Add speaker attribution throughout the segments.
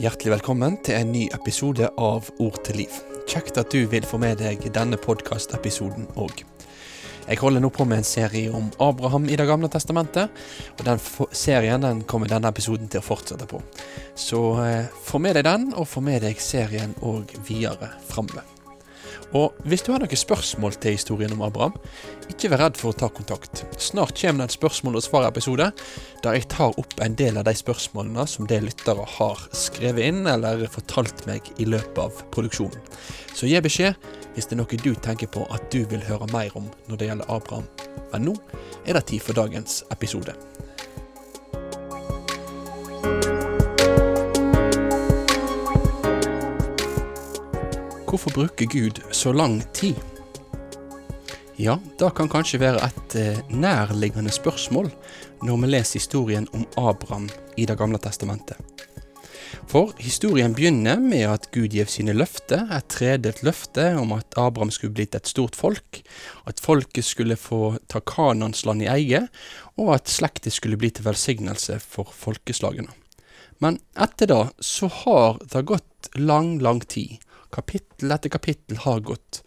Speaker 1: Hjertelig velkommen til en ny episode av Ord til liv. Kjekt at du vil få med deg denne podkastepisoden òg. Jeg holder nå på med en serie om Abraham i Det gamle testamentet, og den serien den kommer denne episoden til å fortsette på. Så eh, få med deg den, og få med deg serien òg videre framover. Og hvis du har noen spørsmål til historien om Abraham, ikke vær redd for å ta kontakt. Snart kommer det en spørsmål og svar-episode, der jeg tar opp en del av de spørsmålene som det lyttere har skrevet inn eller fortalt meg i løpet av produksjonen. Så gi beskjed hvis det er noe du tenker på at du vil høre mer om når det gjelder Abraham. Men nå er det tid for dagens episode. Hvorfor bruker Gud så lang tid? Ja, det kan kanskje være et eh, nærliggende spørsmål når vi leser historien om Abraham i Det gamle testamentet. For historien begynner med at Gud gir sine løfter, et tredelt løfte om at Abraham skulle blitt et stort folk, at folket skulle få ta Kanans land i eie, og at slektet skulle bli til velsignelse for folkeslagene. Men etter det så har det gått lang, lang tid Kapittel etter kapittel har gått,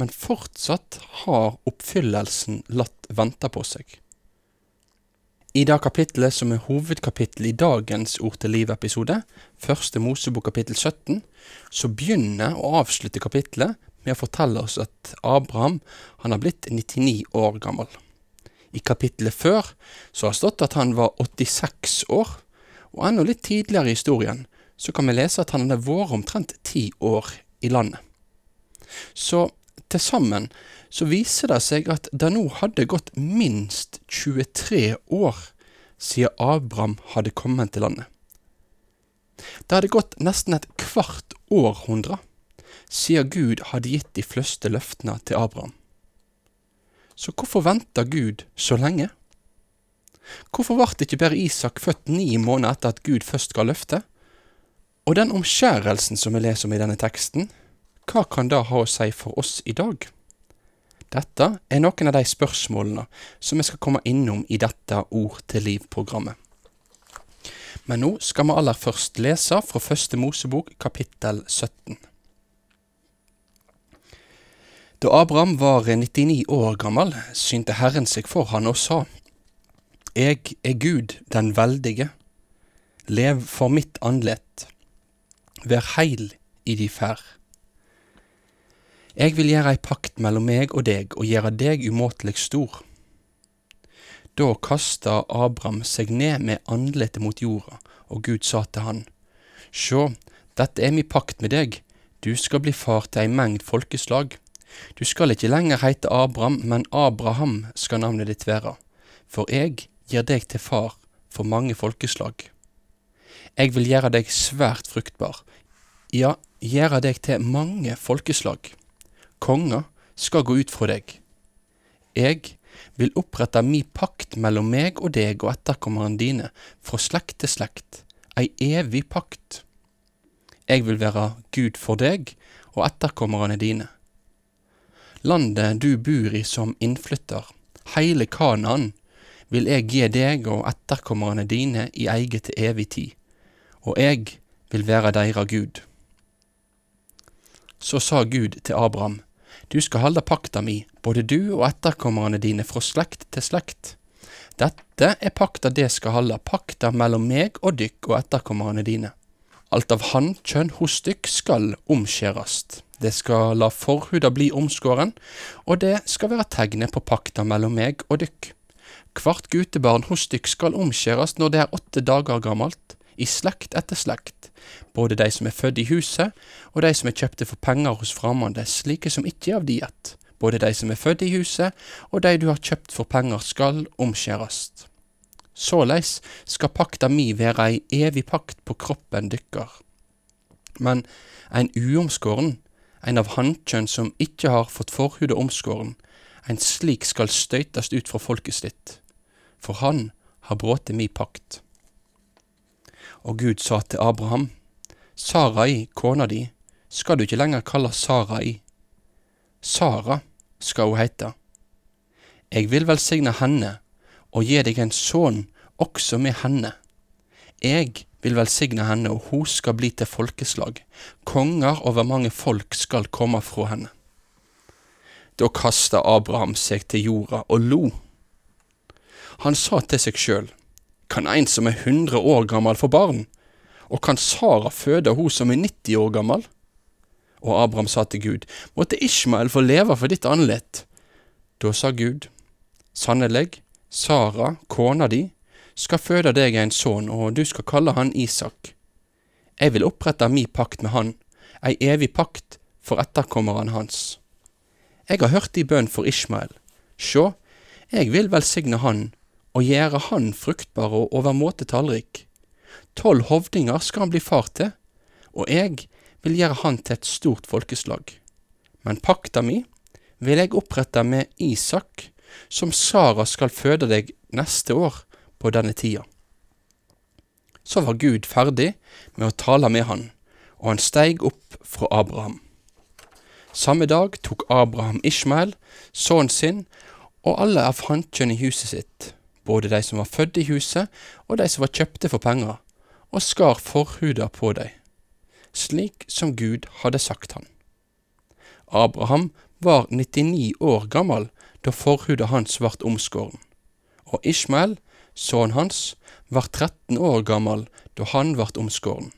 Speaker 1: men fortsatt har oppfyllelsen latt vente på seg. I det kapittelet som er hovedkapittel i dagens Ord til liv-episode, første Mosebok kapittel 17, så begynner og avslutter kapittelet med å fortelle oss at Abraham han har blitt 99 år gammel. I kapittelet før så har stått at han var 86 år, og enda litt tidligere i historien så kan vi lese at han hadde vært omtrent ti år i landet. Så til sammen så viser det seg at det nå hadde gått minst 23 år siden Abraham hadde kommet til landet. Det hadde gått nesten et kvart århundre siden Gud hadde gitt de fleste løftene til Abraham. Så hvorfor venta Gud så lenge? Hvorfor ble ikke bare Isak født ni måneder etter at Gud først ga løftet? Og den omskjærelsen som vi leser om i denne teksten, hva kan det ha å si for oss i dag? Dette er noen av de spørsmålene som vi skal komme innom i dette Ord til liv-programmet. Men nå skal vi aller først lese fra Første Mosebok kapittel 17. Da Abraham var 99 år gammel, synte Herren seg for han og sa, Jeg er Gud den veldige, lev for mitt andlet Vær heil i de ferd. Jeg vil gjøre ei pakt mellom meg og deg og gjøre deg umåtelig stor. Da kasta Abraham seg ned med andletet mot jorda, og Gud sa til han, Sjå, dette er mi pakt med deg, du skal bli far til ei mengd folkeslag. Du skal ikke lenger heite Abraham, men Abraham skal navnet ditt være, for jeg gir deg til far for mange folkeslag. Jeg vil gjøre deg svært fruktbar, ja, gjøre deg til mange folkeslag. Konger skal gå ut fra deg. Jeg vil opprette mi pakt mellom meg og deg og etterkommerne dine, fra slekt til slekt, ei evig pakt. Jeg vil være Gud for deg og etterkommerne dine. Landet du bor i som innflytter, heile Kanaan, vil jeg gi deg og etterkommerne dine i eie til evig tid og jeg vil være deira Gud. Så sa Gud til Abraham, Du skal halde pakta mi, både du og etterkommerne dine fra slekt til slekt. Dette er pakta det skal halde, pakta mellom meg og dykk og etterkommerne dine. Alt av hannkjønn hos dykk skal omskjærast. Det skal la forhuda bli omskåren, og det skal være tegnet på pakta mellom meg og dykk. Hvert gutebarn hos dykk skal omskjærast når det er åtte dager gammelt i slekt etter slekt, både de som er født i huset, og de som er kjøpte for penger hos fremmede, slike som ikke er av diett. Både de som er født i huset, og de du har kjøpt for penger, skal omskjærast. Såleis skal pakta mi være ei evig pakt på kroppen dykkar. Men ein uomskåren, ein av hannkjønn som ikke har fått forhudet omskåren, ein slik skal støytast ut fra folket sitt, for han har bråte mi pakt. Og Gud sa til Abraham, Sarai, kona di, skal du ikke lenger kalle Sarai. Sara skal hun heite. Jeg vil velsigne henne og gi deg en sønn også med henne. Jeg vil velsigne henne, og hun skal bli til folkeslag. Konger over mange folk skal komme fra henne. Da kasta Abraham seg til jorda og lo. Han sa til seg sjøl, kan ein som er hundre år gammel få barn, og kan Sara føde hun som er 90 år gammel? Og Abraham sa til Gud, måtte Ishmael få leve for ditt andlet. Da sa Gud, sannelig, Sara, kona di, skal føde deg en sønn, og du skal kalle han Isak. Jeg vil opprette mi pakt med han, ei evig pakt for etterkommeren hans. Jeg har hørt i bønn for Ishmael. Sjå, jeg vil velsigne han og gjøre han fruktbar og overmåte tallrik. Tolv hovdinger skal han bli far til, og jeg vil gjøre han til et stort folkeslag. Men pakta mi vil jeg opprette med Isak, som Sara skal føde deg neste år på denne tida. Så var Gud ferdig med å tale med han, og han steig opp fra Abraham. Samme dag tok Abraham Ishmael, sønnen sin, og alle av hankjønn i huset sitt, både de som var født i huset og de som var kjøpte for penger, og skar forhuda på dem, slik som Gud hadde sagt han. Abraham var 99 år gammel da forhuda hans vart omskåren, og Ishmael, sønnen hans, var 13 år gammel da han vart omskåren.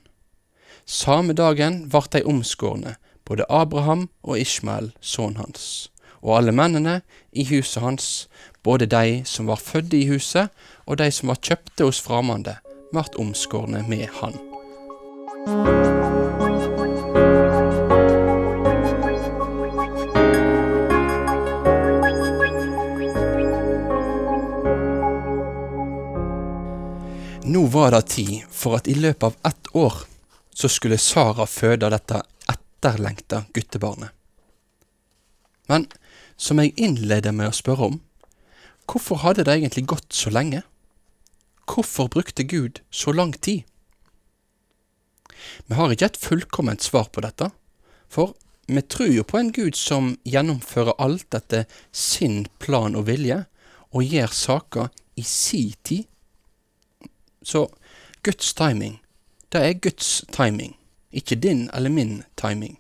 Speaker 1: Samme dagen vart de omskårne, både Abraham og Ishmael, sønnen hans, og alle mennene i huset hans, både de som var fødde i huset, og de som var kjøpte hos framande, vart omskårne med han. Nå var det tid for at i løpet av ett år så skulle Sara føde dette etterlengta guttebarnet. Men som jeg innleder med å spørre om, hvorfor hadde det egentlig gått så lenge? Hvorfor brukte Gud så lang tid? Vi har ikke et fullkomment svar på dette, for vi tror jo på en Gud som gjennomfører alt etter sin plan og vilje, og gjør saker i si tid. Så Guds timing, det er Guds timing, ikke din eller min timing.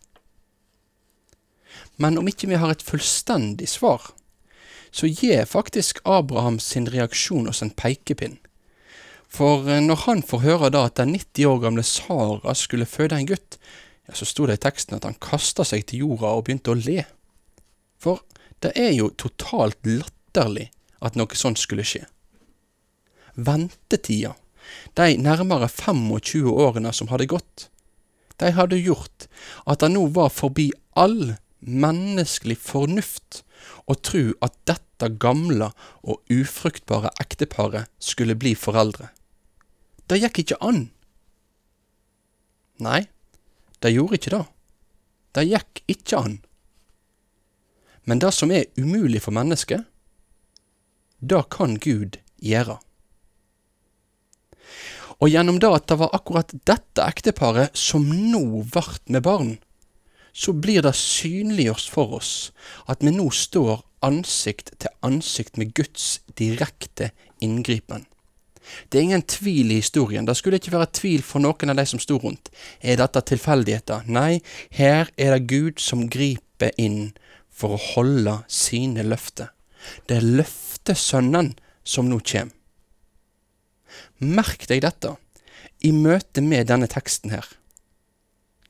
Speaker 1: Men om ikke vi har et fullstendig svar, så gir faktisk Abraham sin reaksjon oss en pekepinn. For eh, når han får høre da at den 90 år gamle Sara skulle føde en gutt, ja, så sto det i teksten at han kasta seg til jorda og begynte å le. For det er jo totalt latterlig at noe sånt skulle skje. Ventetida, de nærmere 25 årene som hadde gått, de hadde gjort at han nå var forbi all menneskelig fornuft å tro at dette gamle og ufruktbare ekteparet skulle bli foreldre. Det gikk ikke an. Nei, det gjorde ikke det. Det gikk ikke an. Men det som er umulig for mennesket, det kan Gud gjøre. Og gjennom det at det var akkurat dette ekteparet som nå vart med barn, så blir det synliggjort for oss at vi nå står ansikt til ansikt med Guds direkte inngripen. Det er ingen tvil i historien, det skulle ikke være tvil for noen av de som sto rundt. Er dette tilfeldigheter? Nei, her er det Gud som griper inn for å holde sine løfter. Det er løftesønnen som nå kommer. Merk deg dette i møte med denne teksten her.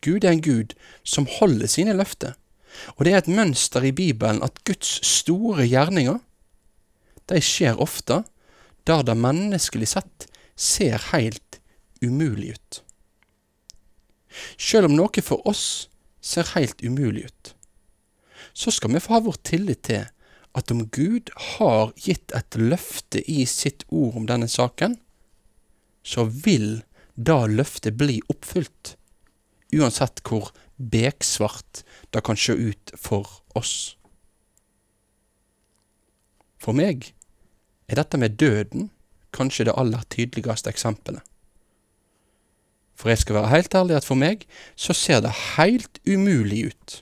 Speaker 1: Gud er en Gud som holder sine løfter, og det er et mønster i Bibelen at Guds store gjerninger, de skjer ofte der det menneskelig sett ser helt umulig ut. Selv om noe for oss ser helt umulig ut, så skal vi få ha vår tillit til at om Gud har gitt et løfte i sitt ord om denne saken, så vil da løftet bli oppfylt, uansett hvor beksvart det kan se ut for oss. For meg er dette med døden kanskje det aller tydeligste eksempelet. For jeg skal være helt ærlig at for meg så ser det helt umulig ut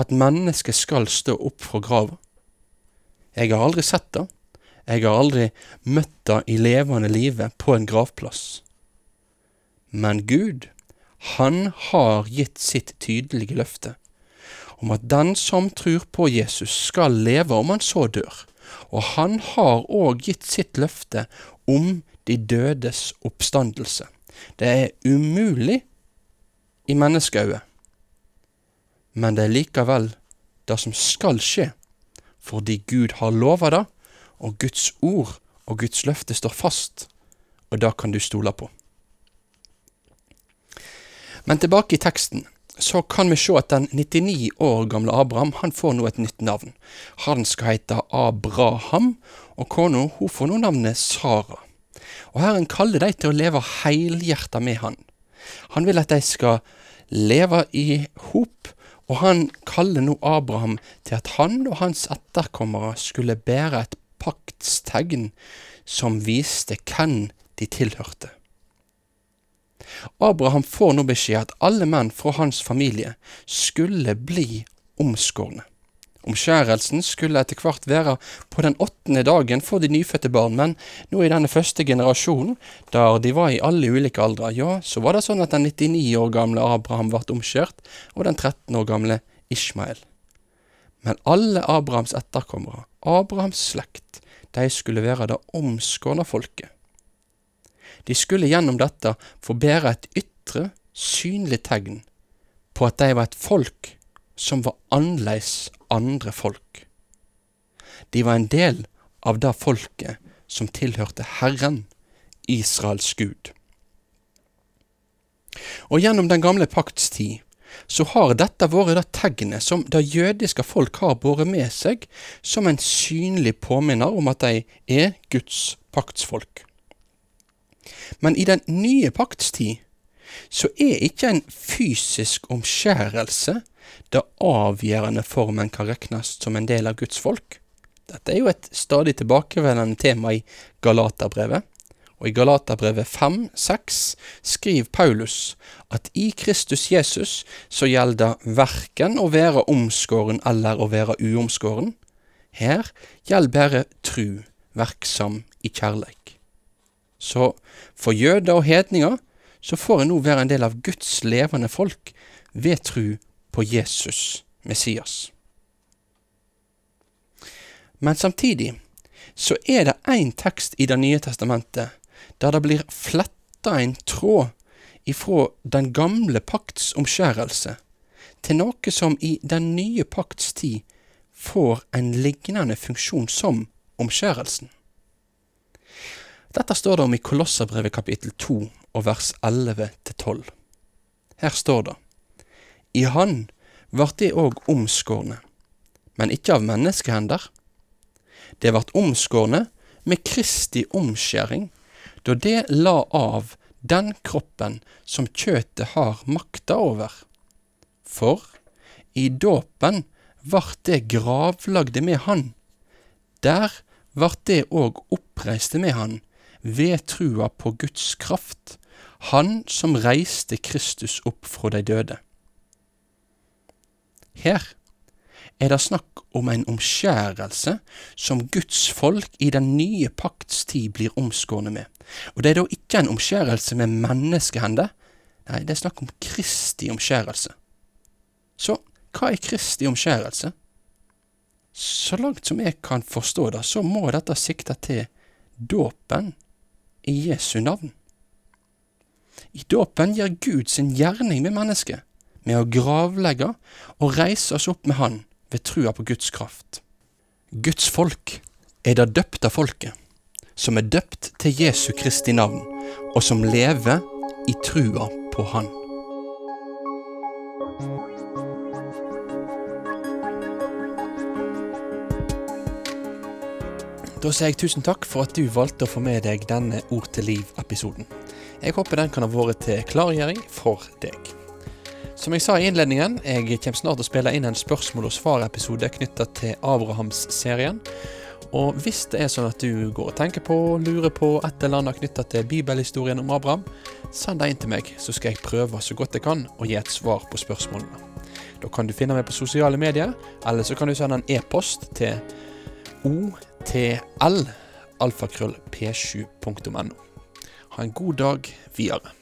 Speaker 1: at mennesket skal stå opp fra grava. Jeg har aldri sett det, jeg har aldri møtt det i levende live på en gravplass. Men Gud, han har gitt sitt tydelige løfte om at den som tror på Jesus, skal leve om han så dør. Og han har òg gitt sitt løfte om de dødes oppstandelse. Det er umulig i menneskeøyet, men det er likevel det som skal skje, fordi Gud har lova det, og Guds ord og Guds løfte står fast, og det kan du stole på. Men tilbake i teksten, så kan vi se at den 99 år gamle Abraham han får nå et nytt navn. Han skal hete Abraham, og kona får nå navnet Sara. Og Herren kaller de til å leve helhjerta med han. Han vil at de skal leve i hop, og han kaller nå Abraham til at han og hans etterkommere skulle bære et paktstegn som viste hvem de tilhørte. Abraham får nå beskjed at alle menn fra hans familie skulle bli omskårne. Omskjærelsen skulle etter hvert være på den åttende dagen for de nyfødte barn, men nå i denne første generasjonen, der de var i alle ulike aldre, ja, så var det sånn at den 99 år gamle Abraham ble omskjært, og den 13 år gamle Ishmael. Men alle Abrahams etterkommere, Abrahams slekt, de skulle være det omskårne folket. De skulle gjennom dette få bære et ytre, synlig tegn på at de var et folk som var annerledes andre folk. De var en del av det folket som tilhørte Herren, Israels Gud. Og gjennom den gamle pakts tid så har dette vært det tegnet som det jødiske folk har båret med seg som en synlig påminner om at de er Guds paktsfolk. Men i den nye pakts tid så er ikke en fysisk omskjærelse det avgjørende for om en kan regnes som en del av Guds folk. Dette er jo et stadig tilbakevendende tema i Galaterbrevet. Og i Galaterbrevet 5-6 skriver Paulus at i Kristus Jesus så gjelder verken å være omskåren eller å være uomskåren. Her gjelder bare tru, verksam i kjærleik. Så for jøder og hedninger så får en nå være en del av Guds levende folk ved tru på Jesus, Messias. Men samtidig så er det én tekst i Det nye testamentet der det blir fletta en tråd ifra den gamle pakts omskjærelse til noe som i den nye pakts tid får en lignende funksjon som omskjærelsen. Dette står det om i Kolosserbrevet kapittel 2 og vers 11-12. Her står det I Han vart det òg omskårne, men ikke av menneskehender. Det vart omskårne med Kristi omskjæring, da det la av den kroppen som kjøtet har makta over. For i dåpen vart det gravlagde med Han. Der vart det òg oppreiste med Han ved trua på Guds kraft, Han som reiste Kristus opp fra de døde. Her er det snakk om en omskjærelse som Guds folk i den nye pakts tid blir omskårne med. Og det er da ikke en omskjærelse med menneskehender, nei, det er snakk om Kristi omskjærelse. Så hva er Kristi omskjærelse? Så langt som jeg kan forstå det, så må dette sikte til dåpen i Jesu navn. I dåpen gir Gud sin gjerning med mennesket, med å gravlegge og reise oss opp med Han ved trua på Guds kraft. Guds folk er det døpte folket, som er døpt til Jesu Kristi navn, og som lever i trua på Han. Da sier jeg tusen takk for at du valgte å få med deg denne Ord til liv-episoden. Jeg håper den kan ha vært til klargjøring for deg. Som jeg sa i innledningen, jeg kommer snart til å spille inn en spørsmål- og svar-episode knytta til Abrahams-serien. Og hvis det er sånn at du går og tenker på, lurer på et eller annet knytta til bibelhistorien om Abraham, send det inn til meg, så skal jeg prøve så godt jeg kan å gi et svar på spørsmålene. Da kan du finne meg på sosiale medier, eller så kan du sende en e-post til otl alfakrøll p7.no. Ha en god dag videre.